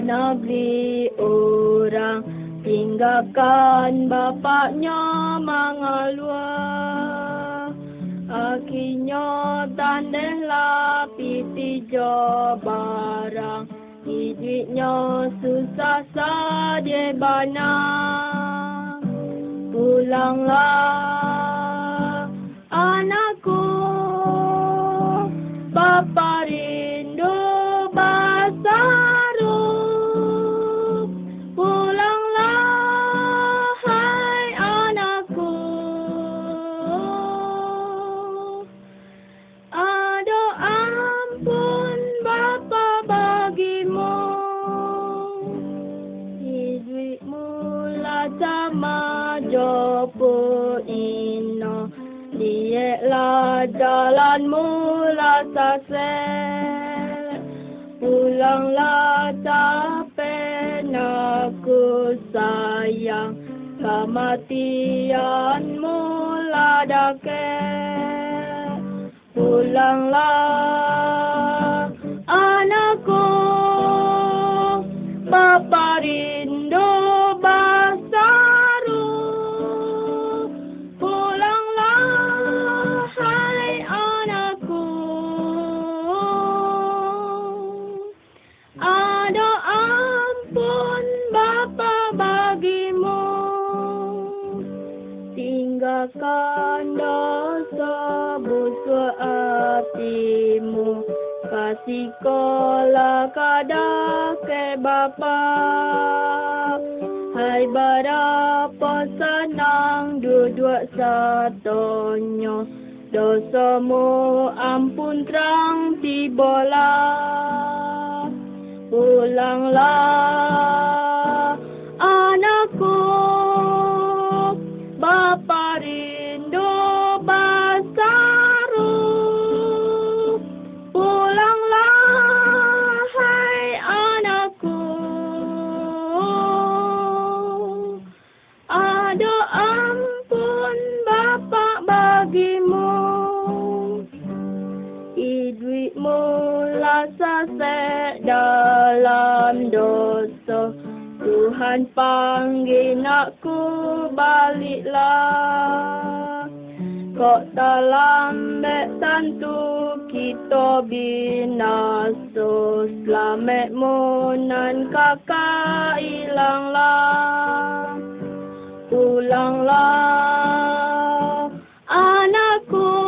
negeri orang tinggalkan bapaknya mengeluar akhirnya tandehlah piti jo barang. Hidupnya susah saja bana pulanglah anakku bapa Lihatlah jalanmu lah sasel Pulanglah tapi aku sayang. Kematianmu lah daket Pulanglah hatimu Kasih kola kada ke Bapa. Hai berapa senang duduk satunya. Dosamu ampun terang tibalah Pulanglah Tuhan panggil nakku baliklah. Kok dalam mek tentu kita binasa Selamatmu nan kakak hilanglah. Pulanglah. Anakku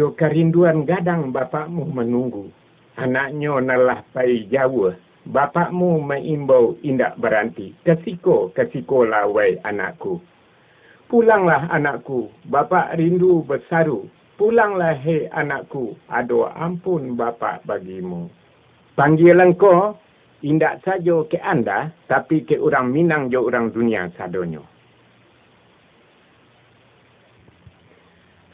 Jo kerinduan gadang bapakmu menunggu. Anaknya nalah pai Jawa. Bapakmu mengimbau indak berhenti. Kesiko, kesiko lawai anakku. Pulanglah anakku, bapak rindu bersaru. Pulanglah hei anakku, ado ampun bapak bagimu. Panggilan ko, indak saja ke anda, tapi ke orang Minang jo orang dunia sadonyo.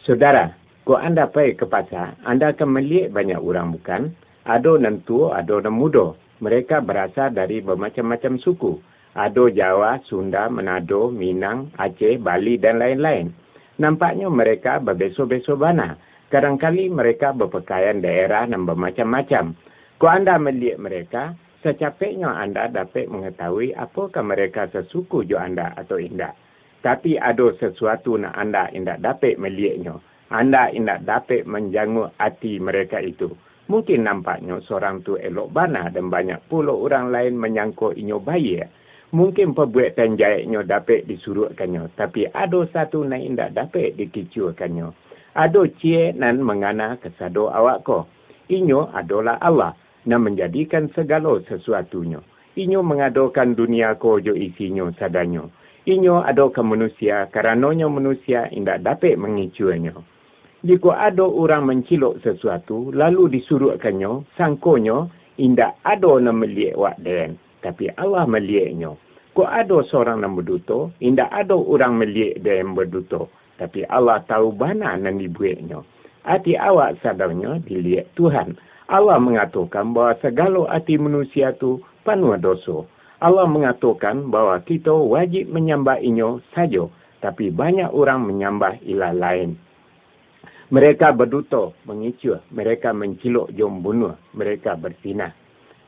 Saudara, ko anda pergi ke pasar, anda akan melihat banyak orang bukan? Ada nan tua, ada nan muda. Mereka berasal dari bermacam-macam suku. Ada Jawa, Sunda, Manado, Minang, Aceh, Bali dan lain-lain. Nampaknya mereka berbeso-beso bana. Kadang-kali mereka berpakaian daerah dan bermacam-macam. Kalau anda melihat mereka, secapeknya anda dapat mengetahui apakah mereka sesuku jo anda atau tidak. Tapi ada sesuatu yang anda tidak dapat melihatnya. Anda tidak dapat menjanguk hati mereka itu. Mungkin nampaknya seorang tu elok bana dan banyak pula orang lain menyangkut inyo bayi. Mungkin perbuatan jayanya dapat disuruhkannya. Tapi ada satu yang tidak dapat dikicurkannya. Ada cie nan mengana kesado awak ko. Inyo adalah Allah yang menjadikan segala sesuatunya. Inyo mengadokan dunia ko jo isinya sadanyo. Inyo adokan manusia karenanya manusia tidak dapat mengicurnya. Jika ada orang mencilok sesuatu, lalu disuruhkannya, sangkonya, indak ada yang melihat wak den. Tapi Allah melihatnya. Kau ada seorang yang berduta, indak ada orang melihat dia yang berduta. Tapi Allah tahu mana yang dibuatnya. hati awak sadarnya dilihat Tuhan. Allah mengatakan bahawa segala hati manusia tu penuh dosa. Allah mengatakan bahawa kita wajib menyembah inyo saja. Tapi banyak orang menyembah ilah lain. Mereka berduta, mengicur. Mereka menciluk jom bunuh. Mereka bersinah.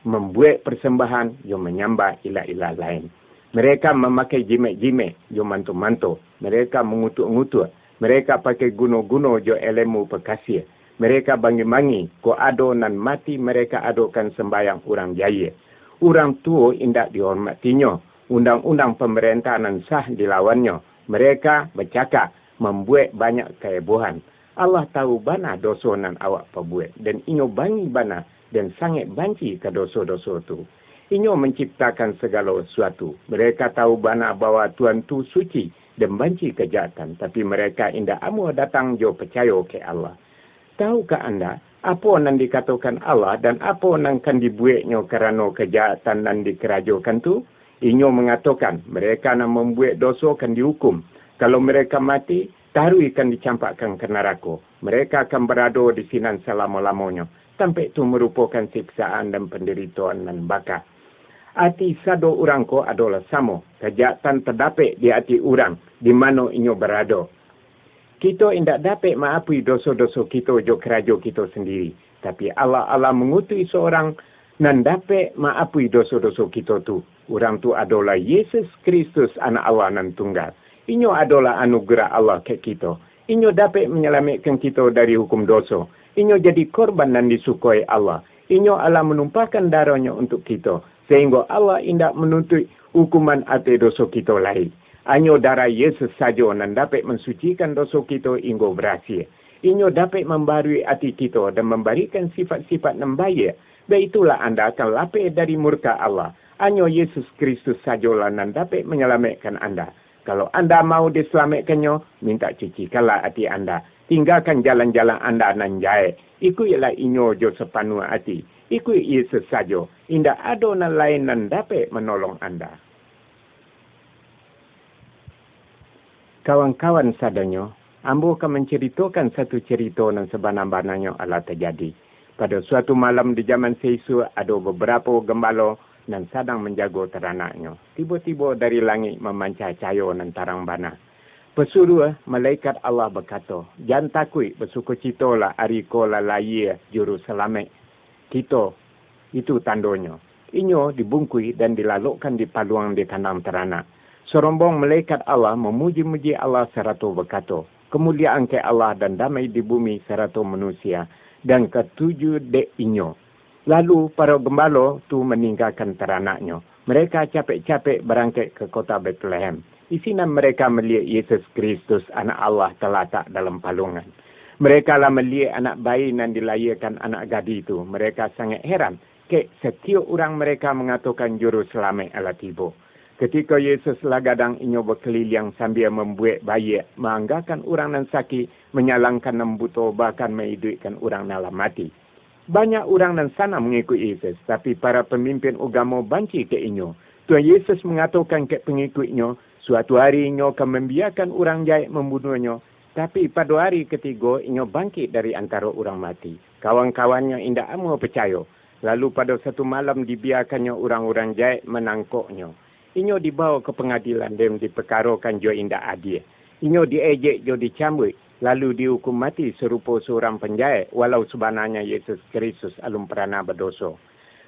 Membuat persembahan, jom menyembah ilah-ilah lain. Mereka memakai jimek-jimek, jom mantu-mantu. Mereka mengutuk-ngutuk. Mereka pakai guno-guno jo elemu perkasih. Mereka bangi-bangi, ko ado nan mati mereka adokan sembayang orang jaya. Orang tua indak dihormatinya. Undang-undang pemerintahan sah dilawannya. Mereka bercakap, membuat banyak kehebohan. Allah tahu bana dosa nan awak perbuat. Dan inyo bangi bana dan sangat banci ke dosa-dosa tu. Inyo menciptakan segala sesuatu. Mereka tahu bana bahawa Tuhan tu suci dan benci kejahatan. Tapi mereka indah amu datang jo percaya ke Allah. Tahukah anda apa yang dikatakan Allah dan apa yang akan dibuatnya kerana kejahatan yang dikerajakan tu? Inyo mengatakan mereka nak membuat dosa akan dihukum. Kalau mereka mati, taruh akan dicampakkan ke neraka. Mereka akan berada di sinan selama-lamanya. Sampai itu merupakan siksaan dan penderitaan dan bakar hati sado orang ko adalah sama. Kejahatan terdapat di hati orang di mana inyo berada. Kita tidak dapat maafui dosa-dosa kita jo kerajo kita sendiri. Tapi Allah Allah mengutus seorang dan dapat maafui dosa-dosa kita tu. Orang tu adalah Yesus Kristus anak Allah nan tunggal. Inyo adalah anugerah Allah ke kita. Inyo dapat menyelamatkan kita dari hukum dosa. Inyo jadi korban dan disukai Allah. Inyo Allah menumpahkan darahnya untuk kita sehingga Allah tidak menuntut hukuman atas dosa kita lain. Hanya darah Yesus saja yang dapat mensucikan dosa kita hingga berhasil. Inyo dapat membarui hati kita dan memberikan sifat-sifat yang baik. Baitulah anda akan lapis dari murka Allah. Hanya Yesus Kristus sajalah yang dapat menyelamatkan anda. Kalau anda mau diselamatkannya, minta cucikanlah hati anda. Tinggalkan jalan-jalan anda nan jahit. Ikutlah inyo jo sepanuh hati ikut Yesus saja. Tidak ada orang lain yang dapat menolong anda. Kawan-kawan sadanya, Ambo akan menceritakan satu cerita yang sebenar-benarnya Allah terjadi. Pada suatu malam di zaman seisu, ada beberapa gembala yang sedang menjaga teranaknya. Tiba-tiba dari langit memancar cahaya dan tarang bana. Pesuruh malaikat Allah berkata, Jangan takut bersuka cita lah hari kola layir juru selamat kita itu tandanya. Inyo dibungkui dan dilalukkan di paluang di kandang teranak. Serombong malaikat Allah memuji-muji Allah seratu berkata, kemuliaan ke Allah dan damai di bumi seratu manusia dan ketujuh dek inyo. Lalu para gembala tu meninggalkan teranaknya. Mereka capek-capek berangkat ke kota Bethlehem. Di sini mereka melihat Yesus Kristus anak Allah terletak dalam palungan. Mereka lah melihat anak bayi yang dilahirkan anak gadi itu. Mereka sangat heran. Ke setiap orang mereka mengatakan juru selamat ala tiba. Ketika Yesus lagadang inyo berkeliling sambil membuat bayi, menganggarkan orang yang sakit, menyalangkan yang buta, bahkan menghidupkan orang yang mati. Banyak orang yang sana mengikut Yesus, tapi para pemimpin agama banci ke inyo. Tuhan Yesus mengatakan ke pengikutnya, suatu hari inyo akan membiarkan orang jahit membunuhnya, tapi pada hari ketiga, ia bangkit dari antara orang mati. Kawan-kawannya indah amu percaya. Lalu pada satu malam dibiarkannya orang-orang jahit menangkuknya. Inyo dibawa ke pengadilan dan diperkarokan jo indah adil. Inyo diejek jo dicambuk. Lalu dihukum mati serupa seorang penjahit walau sebenarnya Yesus Kristus alum perana berdosa.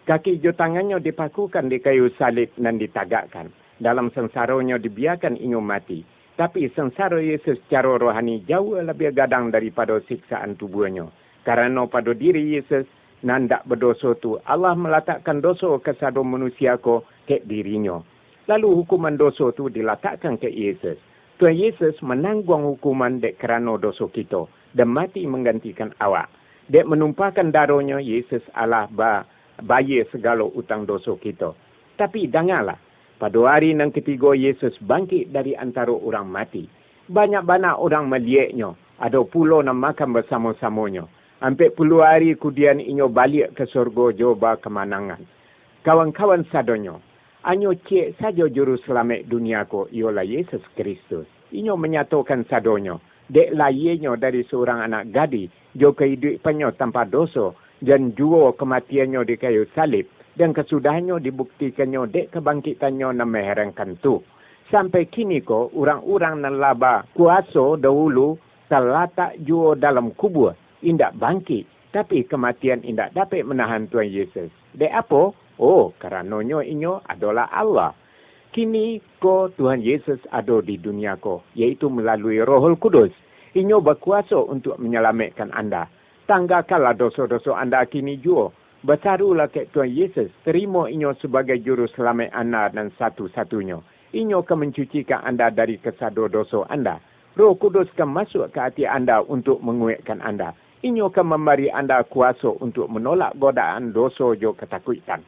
Kaki jo tangannya dipakukan di kayu salib dan ditagakkan. Dalam sensaranya dibiarkan inyo mati. Tapi sengsara Yesus secara rohani jauh lebih gadang daripada siksaan tubuhnya. Karena pada diri Yesus nandak berdosa tu Allah meletakkan dosa ke satu manusia ko ke dirinya. Lalu hukuman dosa tu diletakkan ke Yesus. Tuhan Yesus menanggung hukuman dek kerana dosa kita dan mati menggantikan awak. Dek menumpahkan darahnya Yesus Allah ba bayar segala utang dosa kita. Tapi dengarlah, pada hari yang ketiga, Yesus bangkit dari antara orang mati. Banyak-banyak orang melihatnya. Ada puluh yang makan bersama-samanya. Hampir puluh hari kemudian inyo balik ke surga coba kemenangan. Kawan-kawan sadonyo, anyo cek saja juru selamat dunia ko ialah Yesus Kristus. Inyo menyatakan sadonyo dek layinyo dari seorang anak gadi, jo kehidupannya tanpa dosa, dan juo kematiannya di kayu salib, dan kesudahannya dibuktikannya dek kebangkitannya na meherankan tu. Sampai kini ko, orang-orang nan laba kuasa dahulu terletak juo dalam kubur, indak bangkit. Tapi kematian indak dapat menahan Tuhan Yesus. Dek apa? Oh, karenanya inyo adalah Allah. Kini ko Tuhan Yesus ada di dunia ko, yaitu melalui Rohul Kudus. Inyo berkuasa untuk menyelamatkan anda. Tanggakanlah dosa-dosa anda kini juga. Bertaruhlah ke Tuhan Yesus. Terima inyo sebagai juru selamat anda dan satu-satunya. Inyo akan mencucikan anda dari kesado dosa anda. Roh Kudus akan masuk ke hati anda untuk menguatkan anda. Inyo akan memberi anda kuasa untuk menolak godaan dosa jo ketakutan.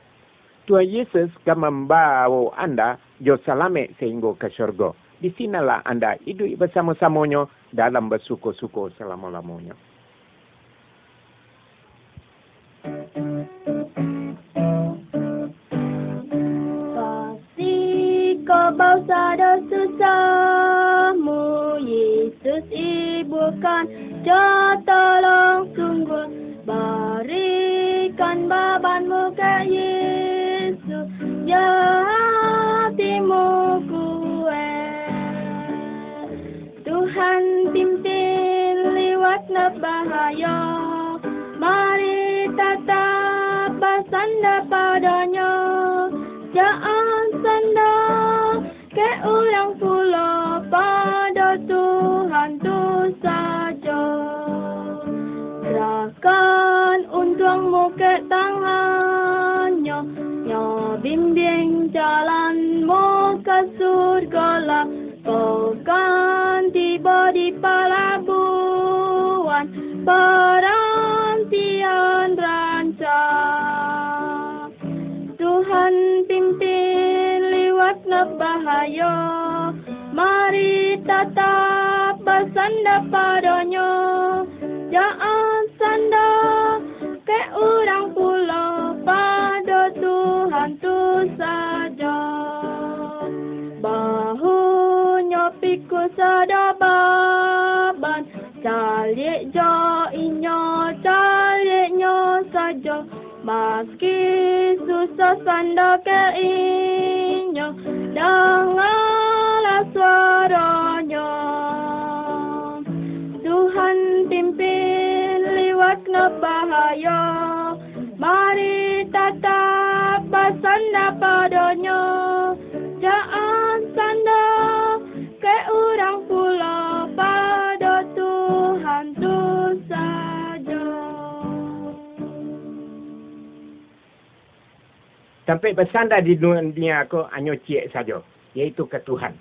Tuhan Yesus membawa anda jo selamat sehingga ke syurga. Di sinalah anda hidup bersama-samanya dalam bersyukur-syukur selama-lamanya. Kasih kau dan susahmu, Yesus ibukan, jatuh sungguh, berikan babanmu ke Yesus, ya hatimu kuat. Tuhan pimpin lewat bahaya, mari tetap bersandar padanya. Jangan sandar ke orang pula pada Tuhan perhentian rancang. Tuhan pimpin lewat bahaya. Mari tetap bersandar padanya. Meski susah sandar ke inyo, dengarlah Sampai bersandar di dunia aku hanya cik saja, yaitu ke Tuhan.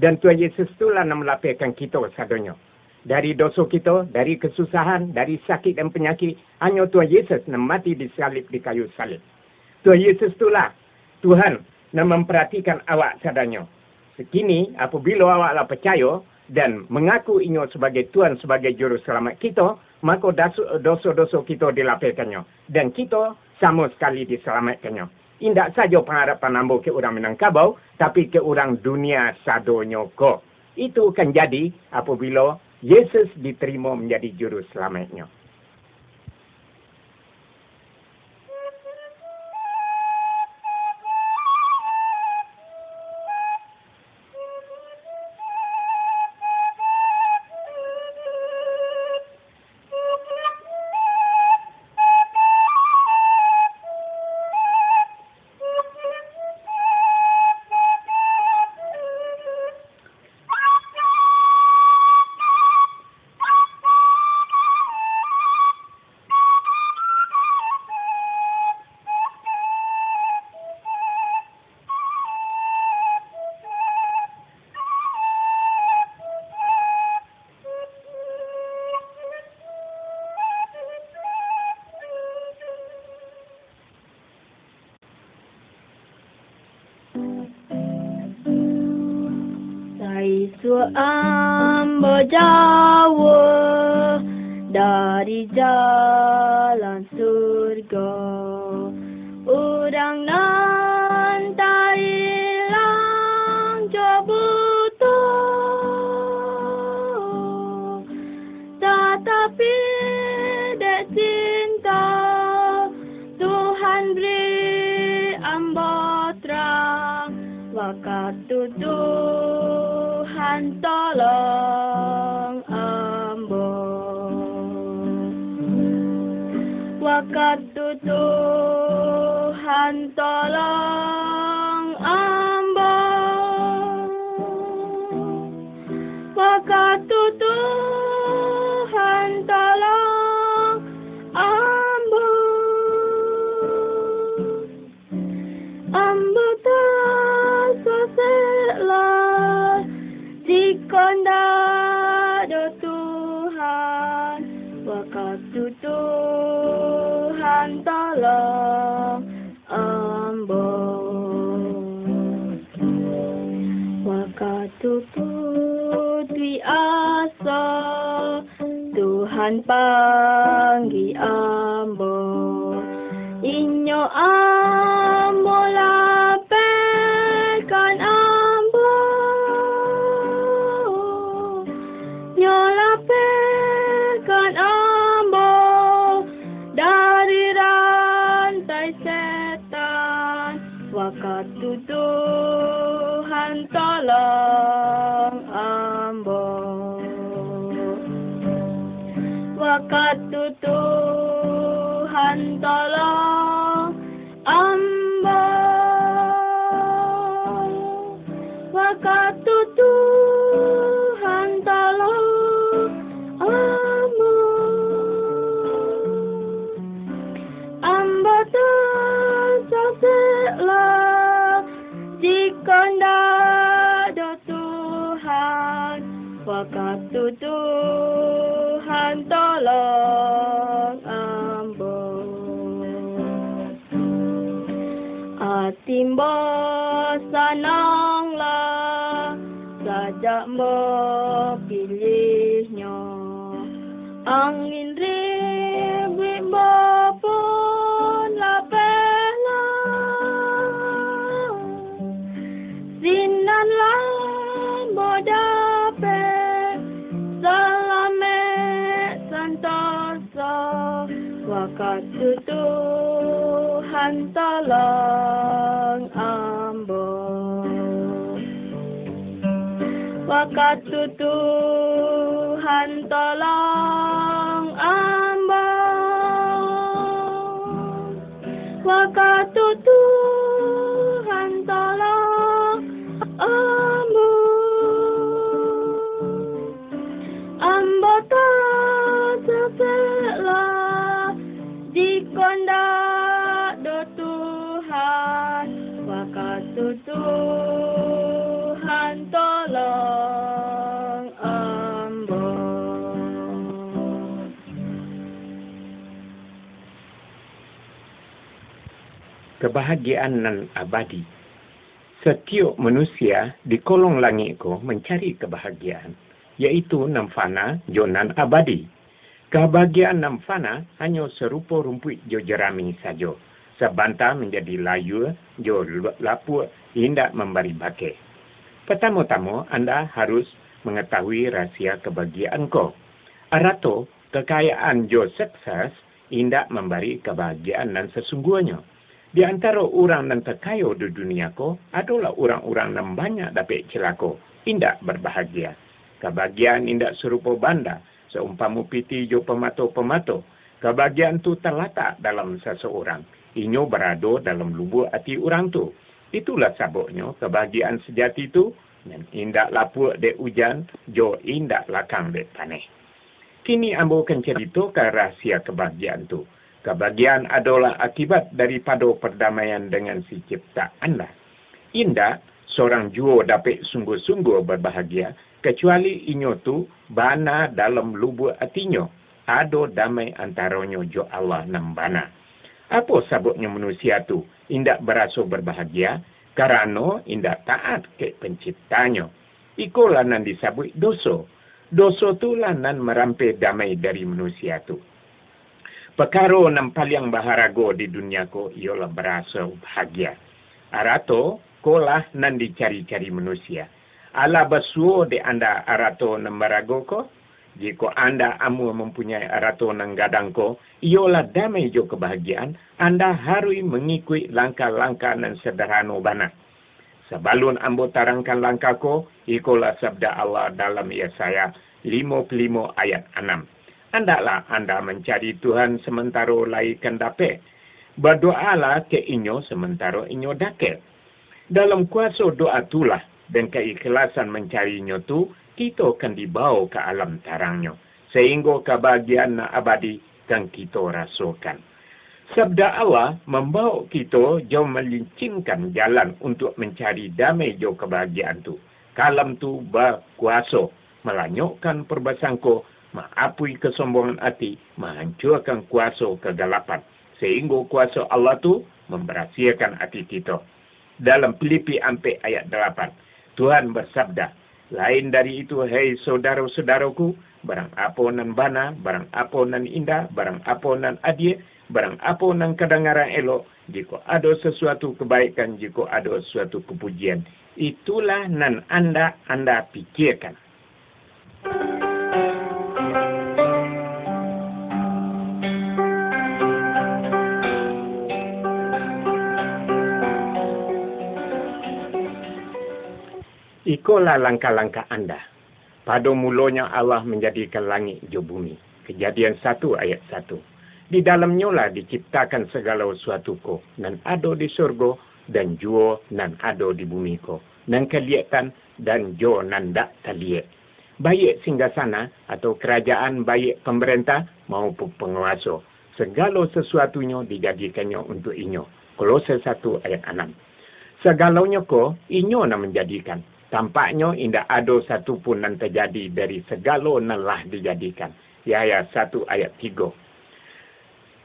Dan Tuhan Yesus itulah yang melapirkan kita sadanya. Dari dosa kita, dari kesusahan, dari sakit dan penyakit, hanya Tuhan Yesus yang mati di salib di kayu salib. Tuhan Yesus itulah Tuhan yang memperhatikan awak sadanya. Sekini, apabila awaklah percaya dan mengaku inyo sebagai Tuhan sebagai juru selamat kita, maka dosa-dosa kita dilapirkannya. Dan kita sama sekali diselamatkannya. Indak saja pengharapan ambo ke orang Minangkabau, tapi ke orang dunia sadonyo ko. Itu akan jadi apabila Yesus diterima menjadi juru selamatnya. Suam berjawa dari jalan surga. Tuhan tolong amba maka tutup Waktu Tuhan tolong ambo Waktu Tuhan tolong Waktu Tuhan tolong ambo Atimbo sananglah Sajak mo pilihnya. Angin ribut Waktu Tuhan tolong ambo Waktu Tuhan kebahagiaan nan abadi. Setiap manusia di kolong langit ko mencari kebahagiaan, yaitu nam fana jo nan abadi. Kebahagiaan nam fana hanya serupa rumput jo jerami sajo. Sebanta menjadi layu jo lapu hendak memberi bakai. Pertama-tama anda harus mengetahui rahsia kebahagiaan ko. Arato, kekayaan jo sukses hendak memberi kebahagiaan dan sesungguhnya. Di antara orang yang terkaya di dunia ko adalah orang-orang yang banyak dapat celaka, indak berbahagia. Kebahagiaan indak serupa banda, seumpama piti jo pemato-pemato. Kebahagiaan tu terletak dalam seseorang. Inyo berada dalam lubuk hati orang tu. Itulah sebabnya kebahagiaan sejati tu dan indak lapuk dek hujan, jo indak lakang dek panih. Kini ambo akan ceritakan rahsia kebahagiaan tu. Kebahagiaan adalah akibat daripada perdamaian dengan si cipta anda. Indah, seorang juo dapat sungguh-sungguh berbahagia, kecuali inyo tu bana dalam lubuk hatinya. Ada damai antaranya jo Allah nam bana. Apa sebabnya manusia tu indak berasa berbahagia? Kerana indak taat ke penciptanya. Ikulah nan disebut dosa. Dosa tu lah nan merampai damai dari manusia tu. Perkara yang paling baharago di dunia ko ialah berasa bahagia. Arato, kolah nan dicari-cari manusia. Ala basuo di anda arato nan barago ko. Jika anda amu mempunyai arato nan gadang ko, ialah damai jo kebahagiaan, anda harus mengikut langkah-langkah nan sederhana bana. Sebalun ambo tarangkan langkah ko, ikolah sabda Allah dalam Yesaya 55 ayat 6. Andaklah anda mencari Tuhan sementara laikan dapat. Berdoalah ke inyo sementara inyo daket. Dalam kuasa doa itulah dan keikhlasan mencarinya tu, kita akan dibawa ke alam tarangnya. Sehingga kebahagiaan abadi kan kita rasakan. Sabda Allah membawa kita jauh melincingkan jalan untuk mencari damai jauh kebahagiaan tu. Kalam tu berkuasa melanyukkan perbasangko, maapui kesombongan hati, menghancurkan kuasa kegelapan. Sehingga kuasa Allah tu memberhasilkan hati kita. Dalam Filipi Ampek ayat 8, Tuhan bersabda, lain dari itu, hei saudara-saudaraku, barang apa nan bana, barang apa nan indah, barang apa nan adil, barang apa nan kedengaran elok, jika ada sesuatu kebaikan, jika ada sesuatu kepujian, itulah nan anda anda pikirkan. Ikolah langkah-langkah anda. Pada mulanya Allah menjadikan langit jo bumi. Kejadian satu ayat satu. Di dalamnya lah diciptakan segala sesuatu ko. Nan ada di surga dan jua nan ada di bumi ko. Nan kelihatan dan jo nan tak terlihat. Baik singgah sana atau kerajaan baik pemerintah maupun penguasa. Segala sesuatunya dijadikannya untuk inyo. Kolose satu ayat enam. Segalanya ko inyo nak menjadikan tampaknya tidak ada satu pun yang terjadi dari segala nalah dijadikan. Yahya satu ayat tiga.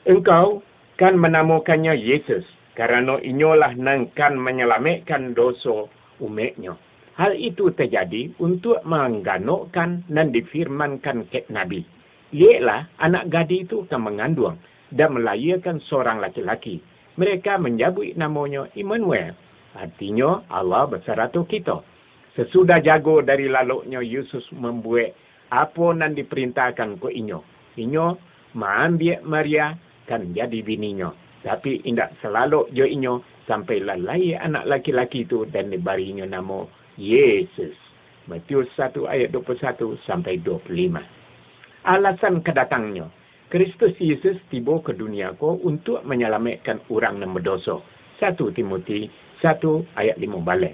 Engkau kan menamakannya Yesus kerana inyolah nang kan menyelamatkan dosa umatnya. Hal itu terjadi untuk mengganukkan dan difirmankan ke Nabi. Ialah anak gadis itu akan mengandung dan melahirkan seorang laki-laki. Mereka menyebut namanya Immanuel. Artinya Allah bersatu kita. Sesudah jago dari laluknya Yesus membuat apa yang diperintahkan ke inyo. Inyo mengambil Maria kan jadi bininya. Tapi tidak selalu jo inyo sampai lalai anak laki-laki itu dan dibarinya nama Yesus. Matius 1 ayat 21 sampai 25. Alasan kedatangnya. Kristus Yesus tiba ke dunia ko untuk menyelamatkan orang yang berdosa. 1 Timothy 1 ayat 5 balik.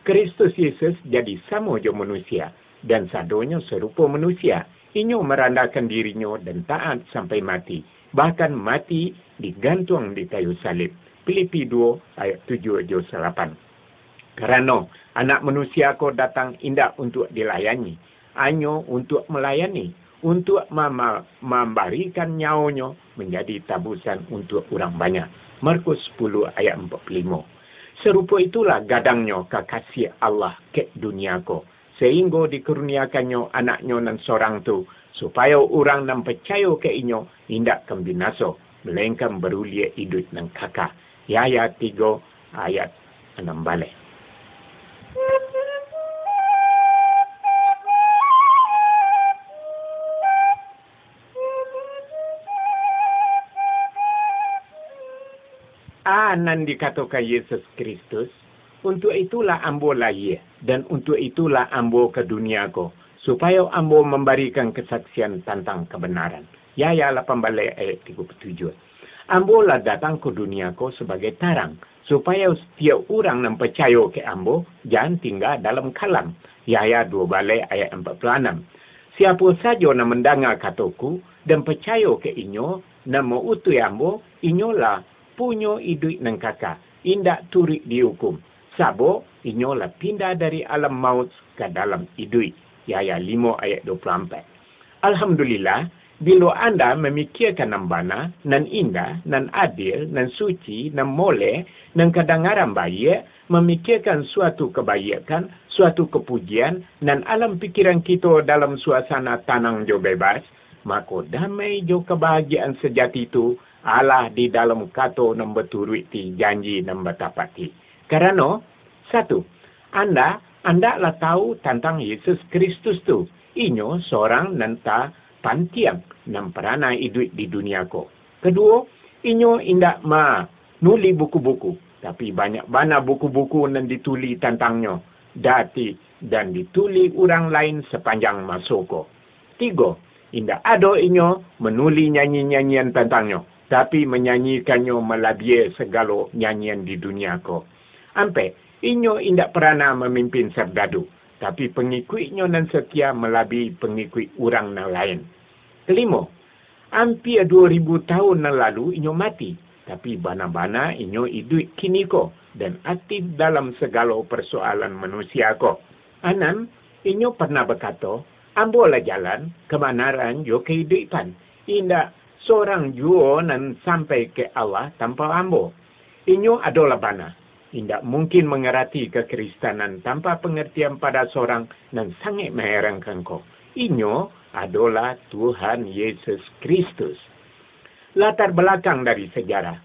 Kristus Yesus jadi sama je manusia dan sadonya serupa manusia. Inyo merandakan dirinya dan taat sampai mati. Bahkan mati digantung di kayu salib. Filipi 2 ayat 7 je 8. Kerana anak manusia ko datang indah untuk dilayani. Anyo untuk melayani. Untuk memberikan nyawanya menjadi tabusan untuk orang banyak. Markus 10 ayat 45. Serupa itulah gadangnya kekasih Allah ke dunia ko. Sehingga dikurniakannya anaknya nan seorang tu. Supaya orang nan percaya ke inyo tidak kembinaso. Melainkan berulia hidup nan kakak. Yaya 3 ayat 6 balik. Anan dikatakan Yesus Kristus, untuk itulah ambo lahir dan untuk itulah ambo ke dunia ko, supaya ambo memberikan kesaksian tentang kebenaran. Ya ya 8 balik ayat 37. Ambo lah datang ke dunia ko sebagai tarang, supaya setiap orang yang percaya ke ambo, jangan tinggal dalam kalam. Ya ya 2 balik ayat 46. Siapa saja yang mendengar kataku dan percaya ke inyo, nama utu ambo, inyolah punyo idui nang kakak. Indak turik dihukum. Sabo, inyolah pindah dari alam maut ke dalam idui. Yaya 5 ayat 24. Alhamdulillah, bila anda memikirkan nambana, nan indah, nan adil, nan suci, nan mole, nan kedengaran baik, memikirkan suatu kebaikan, suatu kepujian, nan alam pikiran kita dalam suasana tanang jo bebas, maka damai jo kebahagiaan sejati itu Allah di dalam kata nombor turuti janji nombor tapati. Kerana, satu, anda, anda lah tahu tentang Yesus Kristus tu. Inyo seorang nanta pantiang nam peranai hidup di dunia ko. Kedua, inyo indak ma nuli buku-buku. Tapi banyak bana buku-buku yang dituli tentangnya. Dati dan dituli orang lain sepanjang masuk. Tiga, indah ada inyo menuli nyanyi-nyanyian tentangnya. Tapi menyanyikannya melabie segala nyanyian di dunia ko. Ampe, inyo indak pernah memimpin serdadu. Tapi pengikutnya nan setia melabi pengikut orang yang lain. Kelima, hampir 2000 tahun yang lalu inyo mati. Tapi bana-bana inyo hidup kini ko dan aktif dalam segala persoalan manusia ko. Anam, inyo pernah berkata, ambolah jalan kemanaran yo kehidupan. Indah seorang juo nan sampai ke Allah tanpa ambo. Inyo adalah bana. Tidak mungkin mengerti kekristenan tanpa pengertian pada seorang nan sangat mengherankan kau. Inyo adalah Tuhan Yesus Kristus. Latar belakang dari sejarah.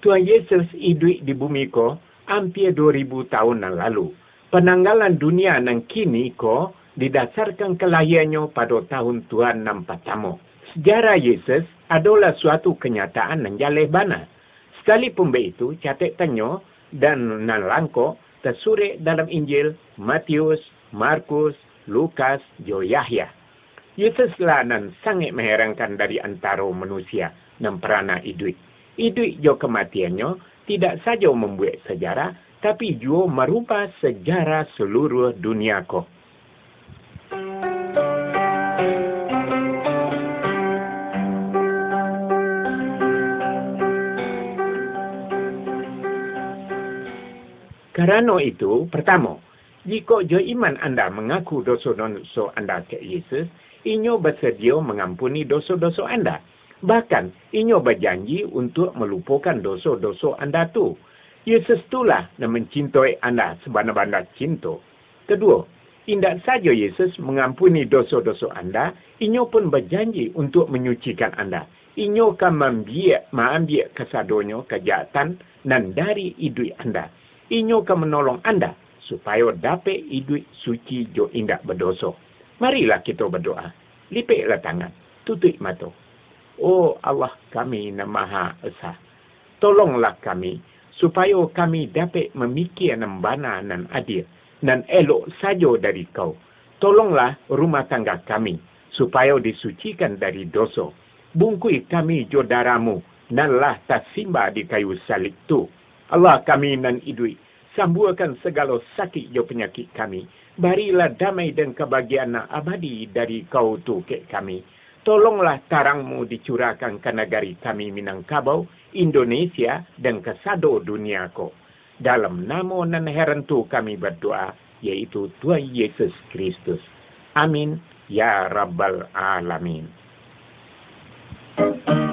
Tuhan Yesus hidup di bumi ko hampir 2000 tahun yang lalu. Penanggalan dunia yang kini ko didasarkan kelahirannya pada tahun Tuhan yang pertama. Sejarah Yesus adalah suatu kenyataan yang jaleh bana. Sekalipun begitu, catatannya dan nalangko tersurat dalam Injil Matius, Markus, Lukas, Jo Yahya. Yesuslah nan sangat mengherankan dari antara manusia yang pernah hidup. Hidup jo kematiannya tidak saja membuat sejarah, tapi juga merubah sejarah seluruh dunia ko. Kerana itu, pertama, jika jo iman anda mengaku dosa-dosa anda ke Yesus, inyo bersedia mengampuni dosa-dosa anda. Bahkan, inyo berjanji untuk melupakan dosa-dosa anda tu. Yesus itulah yang mencintai anda sebenar-benar cinta. Kedua, tidak saja Yesus mengampuni dosa-dosa anda, inyo pun berjanji untuk menyucikan anda. Inyo akan mengambil kesadonya kejahatan dan dari hidup anda inyo akan menolong anda supaya dapat hidup suci jo indak berdosa. Marilah kita berdoa. Lipiklah tangan. Tutup mata. Oh Allah kami yang maha esa. Tolonglah kami supaya kami dapat memikir yang bana dan adil dan elok saja dari kau. Tolonglah rumah tangga kami supaya disucikan dari dosa. Bungkui kami jo daramu dan lah tak simba di kayu salib tu. Allah kami nan idui, sambuakan segala sakit jo penyakit kami. Barilah damai dan kebahagiaan abadi dari kau tu ke kami. Tolonglah tarangmu dicurahkan ke negari kami Minangkabau, Indonesia dan ke sado dunia ko. Dalam nama dan heran tu kami berdoa, yaitu Tuhan Yesus Kristus. Amin. Ya Rabbal Alamin. puji